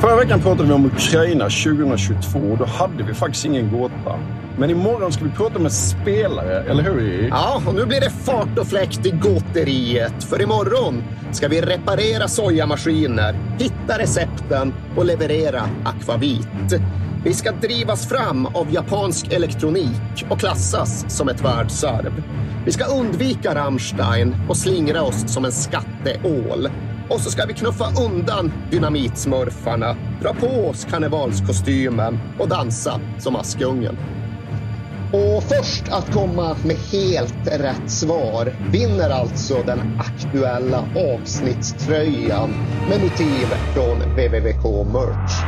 Förra veckan pratade vi om Ukraina 2022 och då hade vi faktiskt ingen gåta. Men imorgon ska vi prata med spelare, eller hur? Ja, och nu blir det fart och fläkt i gåteriet. För imorgon ska vi reparera sojamaskiner, hitta recepten och leverera akvavit. Vi ska drivas fram av japansk elektronik och klassas som ett världsarv. Vi ska undvika Rammstein och slingra oss som en skatteål. Och så ska vi knuffa undan dynamitsmurfarna, dra på oss karnevalskostymen och dansa som Askungen. Och först att komma med helt rätt svar vinner alltså den aktuella avsnittströjan med motiv från www.merch.